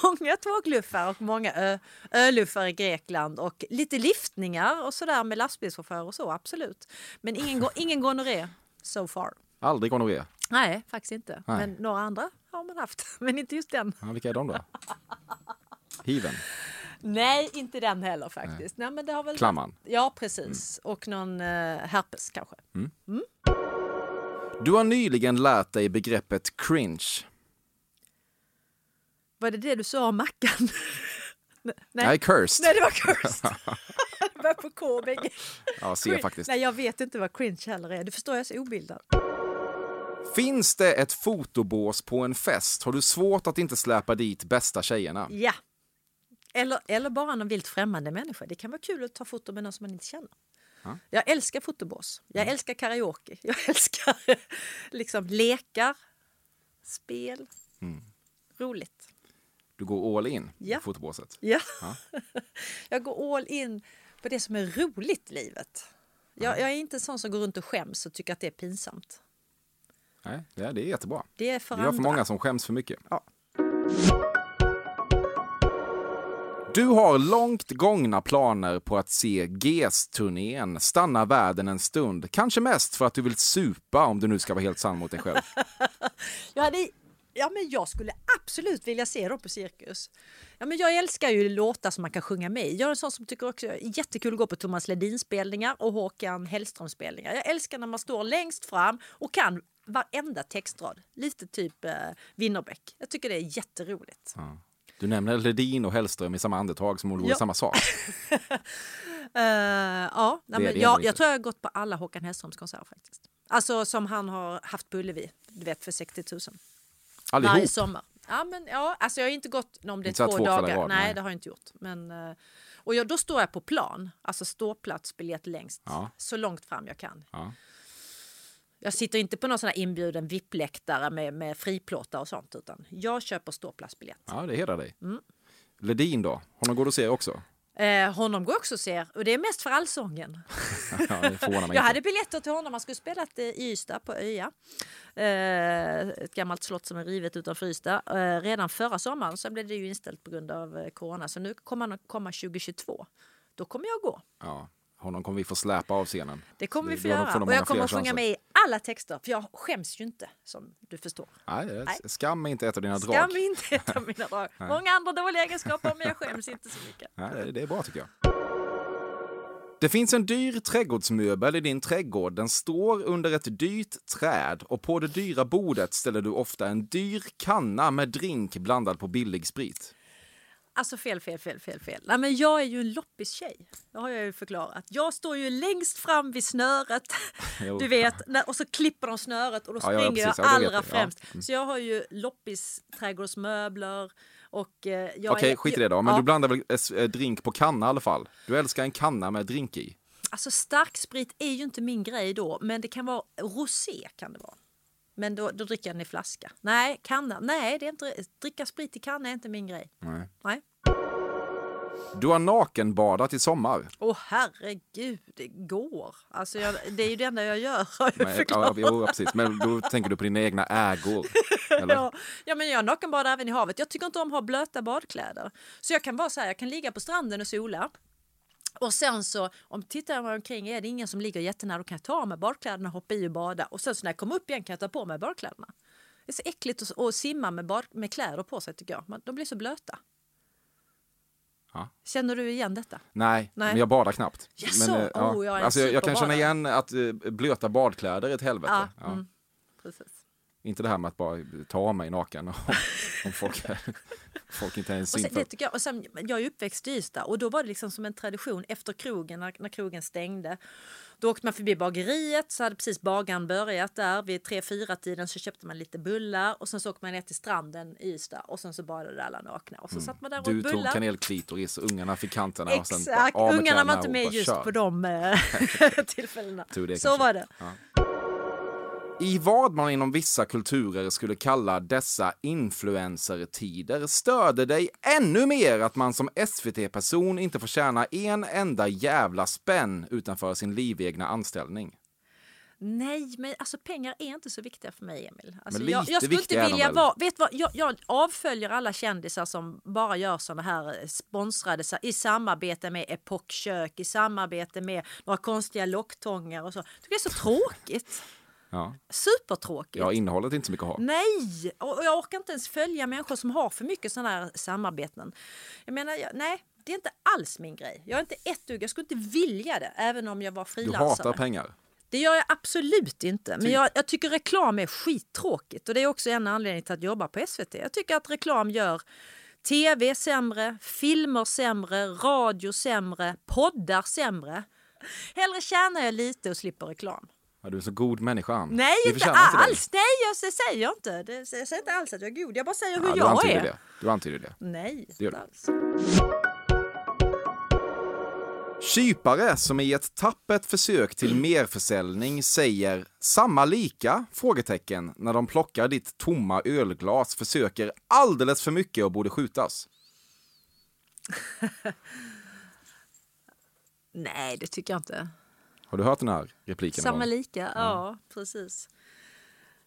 många tågluffar och många ö, öluffar i Grekland och lite liftningar och sådär med lastbilschaufförer och så, absolut. Men ingen, ingen gonorré so far. Aldrig gonorré. Nej, faktiskt inte. Nej. Men några andra har man haft, [LAUGHS] men inte just den. Ja, vilka är de då? [LAUGHS] Hiven? Nej, inte den heller faktiskt. Nej. men det har väl Klamman? varit- Ja, precis. Och någon eh, herpes kanske. Du har nyligen lärt dig begreppet cringe. Var det det du sa om Mackan? [LAUGHS] Nej. Nej, cursed. Nej, det var cursed. det var på K bägge. Ja, ser faktiskt. Nej, jag vet inte vad cringe heller är. Du förstår, jag är så obildad. Finns det ett fotobås på en fest har du svårt att inte släpa dit bästa tjejerna. Ja. Eller, eller bara någon vilt främmande människa. Det kan vara kul att ta foto med någon som man inte känner. Ja. Jag älskar fotobås. Jag Mm. älskar karaoke. [LAUGHS] Jag älskar liksom lekar, spel. Mm. Roligt. Du går all in Ja. i fotobåset. Ja. Ja. [LAUGHS] jag går all in på det som är roligt i livet. Jag, jag är inte en sån som går runt och skäms och tycker att det är pinsamt. Nej, det är, det är jättebra. Det är för Vi har för många som skäms för mycket. Ja. Du har långt gångna planer på att se GES-turnén Stanna världen en stund. Kanske mest för att du vill supa om du nu ska vara helt sann mot dig själv. [LAUGHS] Jag, hade, ja, men jag skulle absolut vilja se dem på Cirkus. Ja, men jag älskar ju låtar som man kan sjunga med i. Jag är en sån som tycker också är jättekul att gå på Thomas Ledin-spelningar och Håkan Hellström-spelningar. Jag älskar när man står längst fram och kan varenda textrad. Lite typ eh, Winnerbäck. Jag tycker det är jätteroligt. Du nämner Ledin och Hellström i samma andetag som om det vore Ja. samma sak. [LAUGHS] Eh, ja, nej, men jag, jag tror jag har gått på alla Håkan Hellströms konserter faktiskt. Alltså som han har haft på Ullevi, du vet för 60 000. Varje Allihop. sommar. Ja, men, ja, alltså jag har inte gått om det är två två dagar. rad, nej, nej. det har jag inte gjort. Men, eh, och jag, då står jag på plan, alltså ståplatsbiljett längst, Ja. så långt fram jag kan. Ja. Jag sitter inte på någon sån inbjuden VIP-läktare med, med friplåtar och sånt, utan jag köper ståplatsbiljett. ja, det hedrar dig. Mm. Ledin då? Honom går du att se också? Eh, honom går också och ser, och det är mest för allsången. [LAUGHS] Ja, Jag hade biljetter till honom. Han skulle spela eh, i Ystad på Öja. Eh, ett gammalt slott som är rivet utanför Ystad. Eh, redan förra sommaren. Sen blev det ju inställt på grund av eh, corona. Så nu kommer han att komma 2022. Då kommer jag gå. Ja, honom kommer vi få släpa av scenen. Det kommer vi få göra. Och jag kommer att sjunga med i alla texter. För jag skäms ju inte som du förstår. Nej, skam är inte ett av dina drag. Skam är inte ett av mina drag. [LAUGHS] Många andra dåliga egenskaper men jag skäms inte så mycket. [LAUGHS] Nej, det- det är bra tycker jag. Det finns en dyr trädgårdsmöbel i din trädgård. Den står under ett dyrt träd och på det dyra bordet ställer du ofta en dyr kanna med drink blandad på billig sprit. Alltså fel, fel, fel, fel, fel. Nej, men jag är ju en loppistjej. Det har jag ju förklarat. Jag står ju längst fram vid snöret. [LAUGHS] Jo. Du vet, och så klipper de snöret och då Ja, ja, springer jag Ja, det vet allra jag. Ja. främst. Mm. Så jag har ju loppis-trädgårdsmöbler och eh, jag Okej, är, skit i det då. Men ja, du blandar väl eh, eh, drink på kanna i alla fall? Du älskar en kanna med drink i? Alltså starksprit är ju inte min grej då, men det kan vara rosé kan det vara. Men då, då dricker jag den i flaska. Nej, kanna. Nej, det är inte, dricka sprit i kanna är inte min grej. Nej. Nej. Du har nakenbadat i sommar. Åh herregud, det går. Alltså jag, det är ju det enda jag gör har jag [LAUGHS] Men, ja, jo, precis. Men då tänker du på dina egna ägor? [LAUGHS] Eller? Ja, ja, men jag nakenbadar även i havet. Jag tycker inte om att ha blöta badkläder. Så jag kan vara så här, jag kan ligga på stranden och sola. Och sen så, om tittar jag omkring, är det ingen som ligger jättenära, då kan jag ta av mig badkläderna, hoppa i och bada. Och sen så när jag kommer upp igen kan jag ta på mig badkläderna. Det är så äckligt att, att simma med, bad, med kläder på sig tycker jag. Man, de blir så blöta. Ja. Känner du igen detta? Nej, Nej. men jag badar knappt. Jaså? Men, eh, ja. Oh, jag alltså, jag, jag kan känna igen att eh, blöta badkläder är ett helvete. Ja, Ja. mm. Precis. Inte det här med att bara ta mig naken om, om folk, [LAUGHS] folk inte ens Och sen, det tycker jag, och sen, jag är uppväxt i Ystad och då var det liksom som en tradition efter krogen, när, när krogen stängde. Då åkte man förbi bageriet, så hade precis bagaren börjat där. Vid tre fyra tiden så köpte man lite bullar och sen så åkte man ner till stranden i Ystad och sen så badade alla nakna. Och så satt man där och Mm. Du åt tog bullar. kanelklitoris och ungarna fick kanterna. Och sen Exakt, bara av med ungarna var inte och med just kör. på de eh, [LAUGHS] [LAUGHS] tillfällena. Så var det. Ja. I vad man inom vissa kulturer skulle kalla dessa influencertider störde dig ännu mer att man som SVT-person inte får tjäna en enda jävla spänn utanför sin livegna anställning. Nej, men alltså pengar är inte så viktiga för mig, Emil. Alltså, Men jag, lite jag skulle viktiga inte vilja vara... Vet vad, jag, jag avföljer alla kändisar som bara gör såna här eh, sponsrade i samarbete med Epokkök, i samarbete med några konstiga locktångar och så. Jag tycker det är så tråkigt. Ja, Supertråkigt. ja innehållet är inte så mycket att ha. Nej, och jag orkar inte ens följa människor som har för mycket sådana här samarbeten. Jag menar, jag, nej, det är inte alls min grej. Jag är inte ett dugg, jag skulle inte vilja det, även om jag var Du frilansare. hatar pengar. Det gör jag absolut inte. Men Typ. jag, jag tycker reklam är skittråkigt. Och det är också en anledning till att jobba på SVT. Jag tycker att reklam gör tv sämre, filmer sämre, radio sämre, poddar sämre. Hellre tjänar jag lite och slipper reklam. Ja, du är så god människa, Ann. Nej, Vi inte alls! Nej, jag säger inte. Det, jag säger inte alls att jag är god. Jag bara säger hur Ja, jag är. det. Du antyder det. Nej, Det inte alls. Kypare som i ett tappert försök till merförsäljning säger samma lika? Frågetecken när de plockar ditt tomma ölglas försöker alldeles för mycket och borde skjutas. [LAUGHS] Nej, det tycker jag inte. Har du hört den här repliken? Samma lika, ja, precis.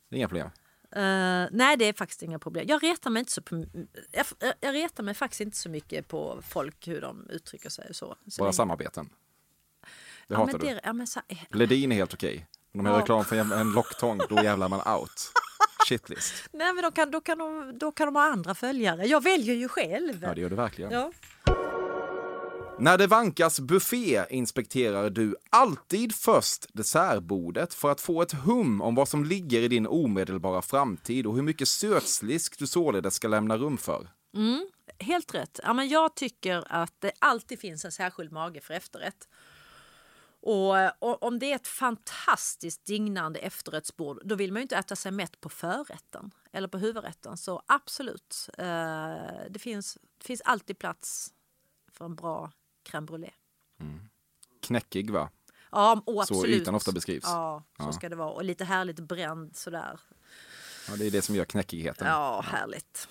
Det Inga problem. Eh, nej, det är faktiskt inga problem. Jag retar mig inte så på, jag, jag retar mig faktiskt inte så mycket på folk hur de uttrycker sig och så. så Bara länge- samarbeten. Det ja, hatar du. ja, men så, eh, Ledin är helt okej. Om de gör Ja. reklam för en, en locktång, då jävlar man out. Shitlist. nej, men då kan, då, kan de, då kan de ha andra följare. Jag väljer ju själv. Ja, det gör du verkligen. Ja. När det vankas buffé inspekterar du alltid först dessertbordet för att få ett hum om vad som ligger i din omedelbara framtid och hur mycket sötslisk du således ska lämna rum för. Mm, helt rätt. Ja, men jag tycker att det alltid finns en särskild mage för efterrätt. Och, eh, och om det är ett fantastiskt dignande efterrättsbord då vill man ju inte äta sig mätt på förrätten eller på huvudrätten. Så absolut, eh, det, finns, det finns alltid plats för en bra crème brûlée. Knäckig va? Ja, Så absolut. ytan ofta beskrivs. Ja, så Ja. ska det vara. Och lite härligt bränd sådär. Ja, det är det som gör knäckigheten. Ja, härligt.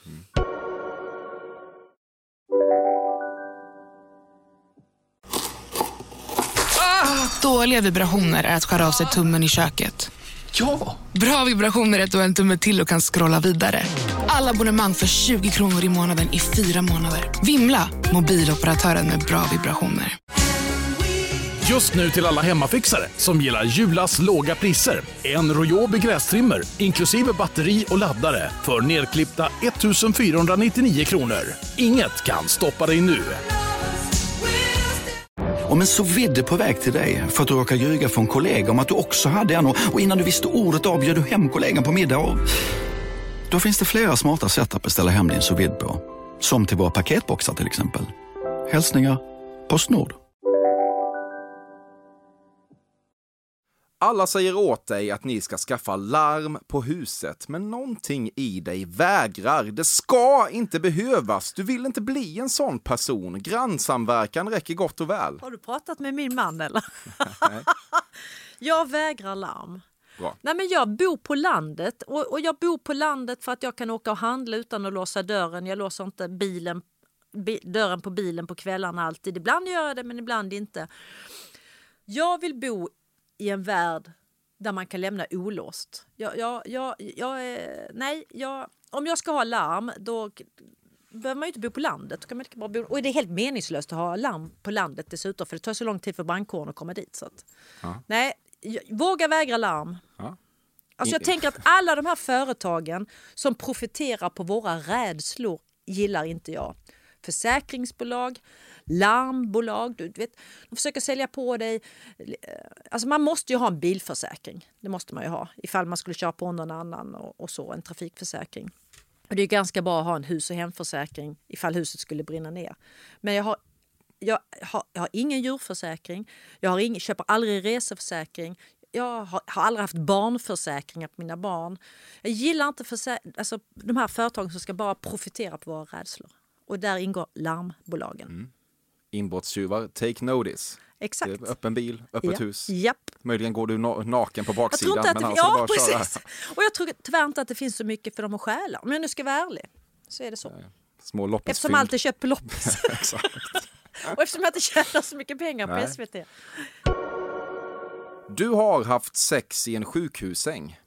Dåliga vibrationer är att skära av sig tummen i köket. Ja! Bra vibrationer är att du har en tumme till och kan scrolla vidare. Alla abonnemang för 20 kronor i månaden i fyra månader. Vimla! Mobiloperatören med bra vibrationer. Just nu till alla hemmafixare som gillar Julas låga priser. En Royobi grästrimmer inklusive batteri och laddare för nedklippta 1 499 kronor. Inget kan stoppa dig nu. Om en så vidde på väg till dig för att du råkar ljuga från kollega om att du också hade en och innan du visste ordet av du hem kollegan på middag och... Då finns det flera smarta sätt att beställa hem din sous på. Som till våra paketboxar till exempel. Hälsningar Postnord. Alla säger åt dig att ni ska skaffa larm på huset, men någonting i dig vägrar. Det ska inte behövas. Du vill inte bli en sån person. Grannsamverkan räcker gott och väl. Har du pratat med min man eller? [LAUGHS] jag vägrar larm. Bra. Nej, men jag bor på landet och, och jag bor på landet för att jag kan åka och handla utan att låsa dörren. Jag låser inte bilen, bi, dörren på bilen på kvällarna alltid. Ibland gör jag det men ibland inte. Jag vill bo i en värld där man kan lämna olåst. Jag, jag, jag, jag, nej, jag, om jag ska ha larm då behöver man ju inte bo på landet. Då kan man bra bo, och det är helt meningslöst att ha larm på landet dessutom för det tar så lång tid för brandkåren att komma dit. Så att, Ja. Nej, våga vägra larm. Ja. Alltså jag tänker att alla de här företagen som profiterar på våra rädslor gillar inte jag. Försäkringsbolag, larmbolag, du vet, de försöker sälja på dig. Alltså man måste ju ha en bilförsäkring. Det måste man ju ha ifall man skulle köra på någon annan och, och så, en trafikförsäkring. Och det är ganska bra att ha en hus och hemförsäkring ifall huset skulle brinna ner. Men jag har jag har, jag har ingen djurförsäkring, jag har ingen, köper aldrig reseförsäkring, jag har, har aldrig haft barnförsäkringar på mina barn. Jag gillar inte alltså, de här företagen som ska bara profitera på våra rädslor. Och där ingår larmbolagen. Inbrottstjuvar, take notice. Exakt. Öppen bil, öppet Ja. hus. Japp. Möjligen går du na- naken på Jag baksidan. att men det, bara ja, köra. precis. Och jag tror tyvärr inte att det finns så mycket för dem att stjäla. Om jag nu ska vara ärlig så är det så. Små. Eftersom allt är köpt på loppis. [LAUGHS] Exakt. Och eftersom jag inte tjänar så mycket pengar på Nej. SVT. Du har haft sex i en sjukhussäng.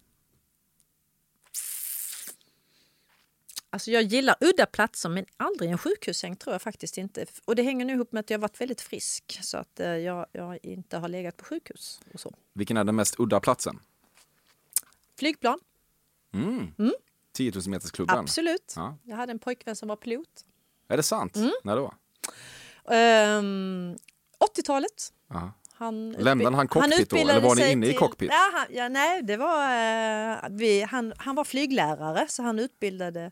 Alltså jag gillar udda platser men aldrig en sjukhussäng tror jag faktiskt inte. Och det hänger nu ihop med att jag varit väldigt frisk så att eh, jag, jag inte har legat på sjukhus och så. Vilken är den mest udda platsen? Flygplan, Mm. Mm. 10 000 metersklubben. absolut. Ja. Jag hade en pojkvän som var pilot. Är det sant? Mm. När då? Ehm, 80-talet. Ja. Han Lämnade han cockpit då, utbildade eller var ni inne i cockpit? Ja, han, ja, nej, det var, eh, vi, han, han var flyglärare så han utbildade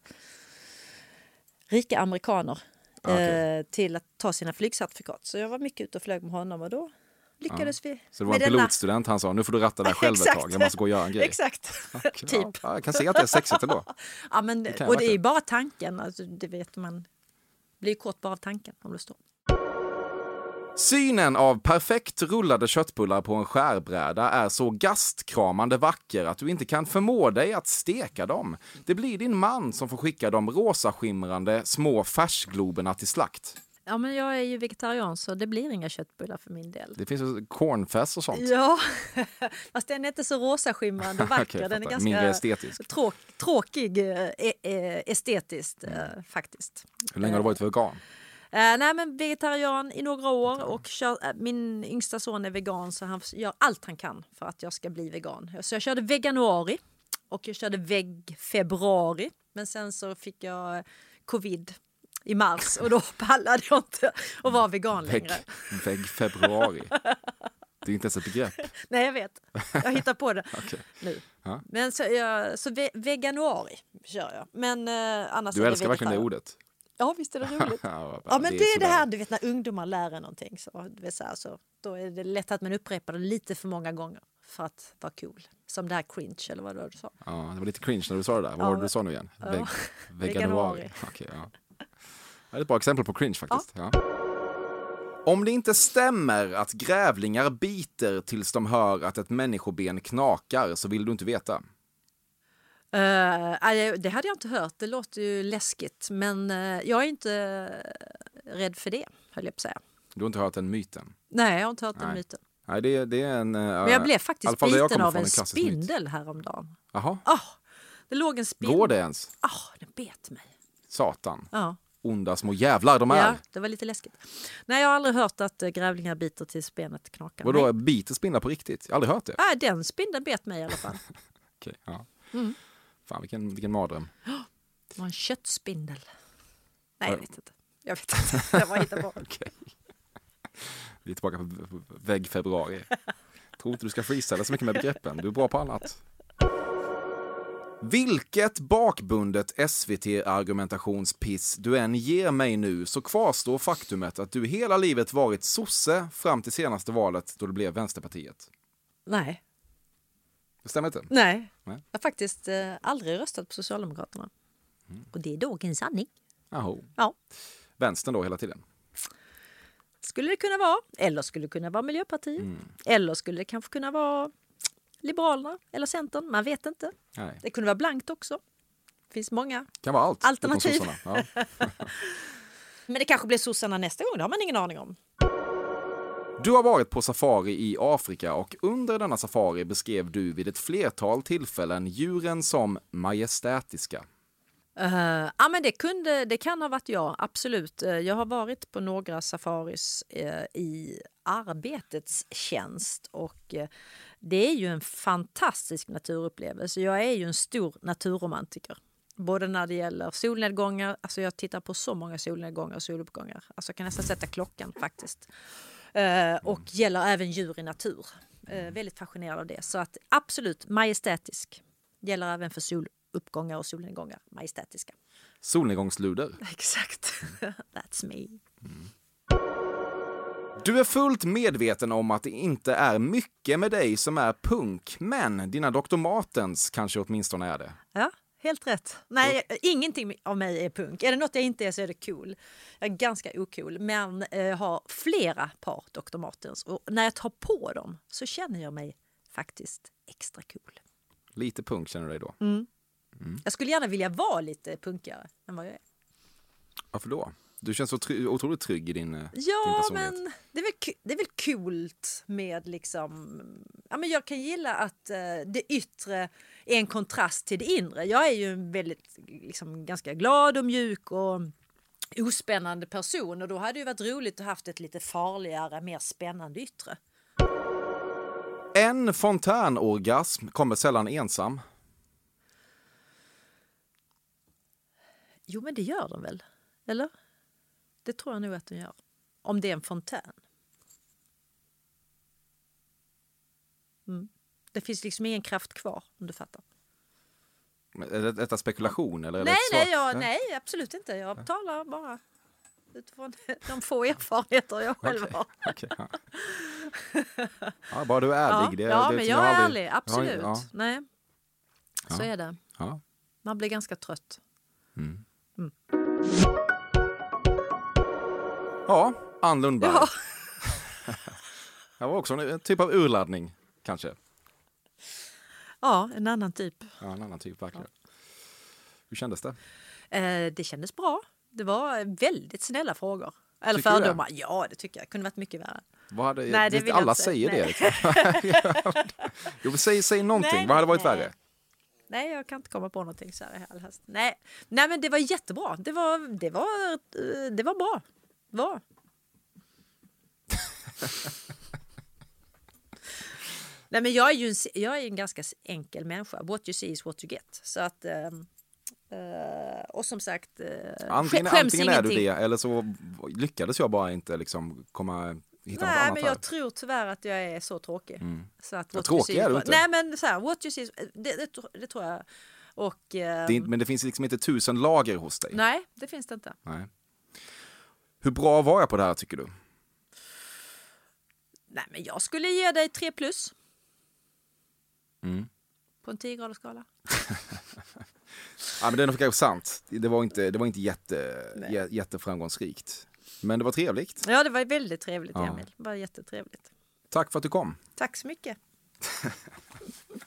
rika amerikaner Ah, eh, till att ta sina flygcertifikat. Så jag var mycket ute och flög med honom och då lyckades vi. Så det var en denna- pilotstudent, han sa nu får du ratta där [LAUGHS] själv ett tag, jag måste gå och göra en grej. Exakt, Ja, [LAUGHS] typ. Ja, jag kan se att det är sexigt ändå. [LAUGHS] Ja, men, Det och det är verkligen. bara tanken, alltså, det vet man. blir kort bara av tanken om det står. Synen av perfekt rullade köttbullar på en skärbräda är så gastkramande vacker att du inte kan förmå dig att steka dem. Det blir din man som får skicka de rosaskimrande små färsgloberna till slakt. Ja, men jag är ju vegetarian så det blir inga köttbullar för min del. Det finns ju cornfest och sånt. Ja, [LAUGHS] fast den är inte så rosaskimrande och vacker. [LAUGHS] Jag den är ganska Mindre estetisk. Tråk, tråkig eh, e- eh, estetiskt eh, faktiskt. Hur länge har du varit vegan? Eh, nej, men vegetarian i några år och kör, eh, min yngsta son är vegan så han gör allt han kan för att jag ska bli vegan. Så jag körde veganuari och jag körde veg-februari. Men sen så fick jag eh, covid i mars och då [LAUGHS] pallade jag inte att vara vegan längre. Vägg, vägg februari. Det är inte ens ett begrepp. [LAUGHS] Nej, jag vet. Jag hittar på det [LAUGHS] Okej. nu. Ja. Men så, jag, så ve, veganuari kör jag. Men eh, annars Du älskar verkligen det ordet. Ja, visst är det roligt. [LAUGHS] ja, Ja, men det är, det här du vet när ungdomar lär en någonting. Så, du vet, så, här, så, då är det lätt att man upprepar det lite för många gånger för att vara cool. Som det här cringe eller vad det var du sa. Ja, det var lite cringe när du sa det där. Vad Ja, var det du sa nu igen? ja. Veg, [LAUGHS] veganuari. Okej, ja. Det är ett bra exempel på cringe faktiskt. Ja. Om det inte stämmer att grävlingar biter tills de hör att ett människoben knakar så vill du inte veta. Nej, det hade jag inte hört. Det låter ju läskigt. Men eh, jag är inte eh, rädd för det, höll jag på att säga. Du har inte hört den myten? Nej, jag har inte hört den Nej. myten. Nej, det, det är en... Men jag blev faktiskt biten av en spindel. spindel häromdagen. Jaha, Oh, det låg en spindel. går det ens? Oh, den bet mig. Satan. Ja. Onda små jävlar de är. Ja, det var lite läskigt. Nej, jag har aldrig hört att grävlingar biter tills benet knakar. Vadå, biter spindlar på riktigt? Jag har aldrig hört det. Nej, den spindeln bet mig i alla fall. [LAUGHS] Okej, ja. Mm. Fan, vilken, vilken mardröm. Det var en köttspindel. Nej, jag Ja. vet inte. Jag vet inte. Jag bara hittar på. [LAUGHS] Okej. Vi är tillbaka på vägg februari. Tror inte du ska freestyla så mycket med begreppen. Du är bra på annat. Vilket bakbundet SVT-argumentationspiss du än ger mig nu så kvarstår faktumet att du hela livet varit sosse fram till senaste valet då det blev Vänsterpartiet. Nej, Det stämmer inte? nej. Nej. Jag har faktiskt eh, aldrig röstat på Socialdemokraterna. Mm. Och det är dagens sanning. Jaha. Ja. Vänstern då hela tiden? Skulle det kunna vara. Eller skulle det kunna vara Miljöpartiet. Mm. Eller skulle det kanske kunna vara Liberalerna eller Centern. Man vet inte. Nej. Det kunde vara blankt också. Det finns många. Kan vara allt. Alternativ. Ja. [LAUGHS] Men det kanske blir sossarna nästa gång. Det har man ingen aning om. Du har varit på safari i Afrika och under denna safari beskrev du vid ett flertal tillfällen djuren som majestätiska. Uh, ja, men det, kunde, det kan ha varit jag, absolut. Eh, jag har varit på några safaris uh, i arbetets tjänst och uh, det är ju en fantastisk naturupplevelse. Jag är ju en stor naturromantiker. Både när det gäller solnedgångar, alltså jag tittar på så många solnedgångar och soluppgångar. Alltså jag kan nästan sätta klockan faktiskt. Eh, och gäller även djur i natur. Eh, väldigt fascinerad av det. Så att absolut majestätisk. Gäller även för soluppgångar och solnedgångar. Majestätiska. Solnedgångsluder. [LAUGHS] Exakt. [LAUGHS] That's me. Du är fullt medveten om att det inte är mycket med dig som är punk, men dina Dr. Martens kanske åtminstone är det. Ja, helt rätt. Nej, ingenting av mig är punk. Är det något jag inte är så är det cool. Jag är ganska ocool, men eh, har flera par Dr. Martens. Och när jag tar på dem så känner jag mig faktiskt extra cool. Lite punk känner du dig då. Mm. Mm. Jag skulle gärna vilja vara lite punkigare än vad jag är. Varför då? Du känns så try- otroligt trygg i din, eh, din Ja, personlighet. men det är, väl, det är väl coolt med liksom... Ja, men jag kan gilla att eh, det yttre är en kontrast till det inre. Jag är ju en väldigt, liksom, ganska glad och mjuk och ospännande person och då hade det ju varit roligt att haft ett lite farligare, mer spännande yttre. En fontänorgasm kommer sällan ensam. Jo, men det gör de väl? Eller? Det tror jag nog att de gör. Om det är en fontän. Mm. Det finns liksom ingen kraft kvar, om du fattar. Men Är det- detta spekulation? Eller Nej, nej, jag, nej, absolut inte. Jag talar bara utifrån [LAUGHS] de få erfarenheter jag själv har. [LAUGHS] okej, ja. Ja, bara du är ärlig. Ja, det, ja det, men jag jag är aldrig- ärlig. Absolut. Ja, Nej, så Ja. är det. ja. Man blir ganska trött. Mm. Mm. Ja, Ann Lundberg. Ja. [LAUGHS] Det var också en, typ av urladdning, kanske. Ja, en annan typ. Ja, en annan typ, verkligen. Hur kändes det? Eh, det kändes bra. Det var väldigt snälla frågor. Eller Tycker du det? fördomar. Ja, det tycker jag. kunde varit mycket värre. Vad hade, Nej, det alla inte säger Nej. det. Liksom. [LAUGHS] jo, säg, säg någonting. Nej, Vad hade varit nej. värre? Nej, jag kan inte komma på någonting så här i all hast. Nej. Nej, men det var jättebra. Det var, det var, eh, det var bra. Var. Nej, men jag är ju en, jag är en ganska enkel människa. What you see is what you get. Så att, ehm, eh, och som sagt, uh, Antingen, skäms antingen är du ingenting. det eller så lyckades jag bara inte liksom komma hitta något Nej, annat men här. jag tror tyvärr att jag är så tråkig. Mm. Så att Ja, tråkig är du inte. Nej, men så här, what you see, is- det, det, det tror jag. Och, Det är, ehm, men det finns liksom inte tusen lager hos dig. nej, det finns det inte. Nej. Hur bra var jag på det här tycker du? Nej, men jag skulle ge dig 3 plus Mm. på en 10 graders skala. [LAUGHS] Ja, men det är nog kanske sant. Det var inte, det var inte jätte, jä- jätteframgångsrikt. Men det var trevligt. Ja, det var väldigt trevligt, Ja. Emil. Det var jättetrevligt. Tack för att du kom. Tack så mycket. [LAUGHS]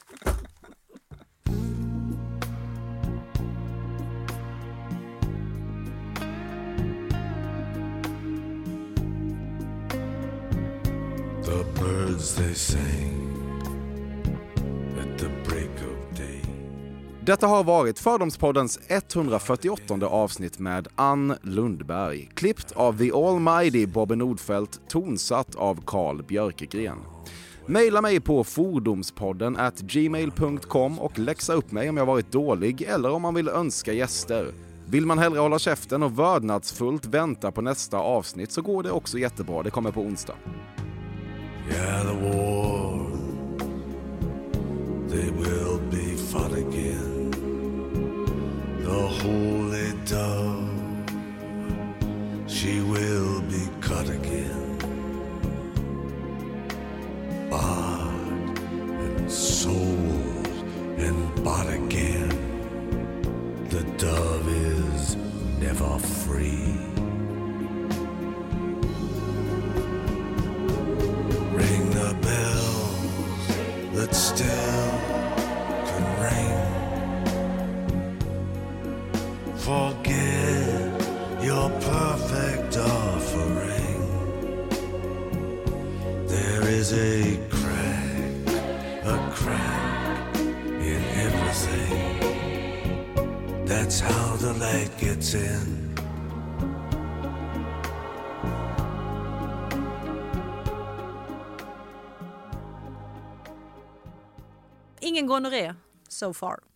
The birds they sing at the break of day. Detta har varit Fördomspoddens 148 avsnitt med Ann Lundberg. Klippt av The Almighty Bobby Nordfeldt, tonsatt av Carl Björkegren. Maila mig på fordomspodden at gmail.com och läxa upp mig om jag varit dålig eller om man vill önska gäster. Vill man hellre hålla käften och vördnadsfullt vänta på nästa avsnitt så går det också jättebra. Det kommer på onsdag. Yeah, the war, they will be fought again. The holy dove, she will be cut again. Bought and sold and bought again. The dove is never free. The light gets in. Ingen gonorré so far.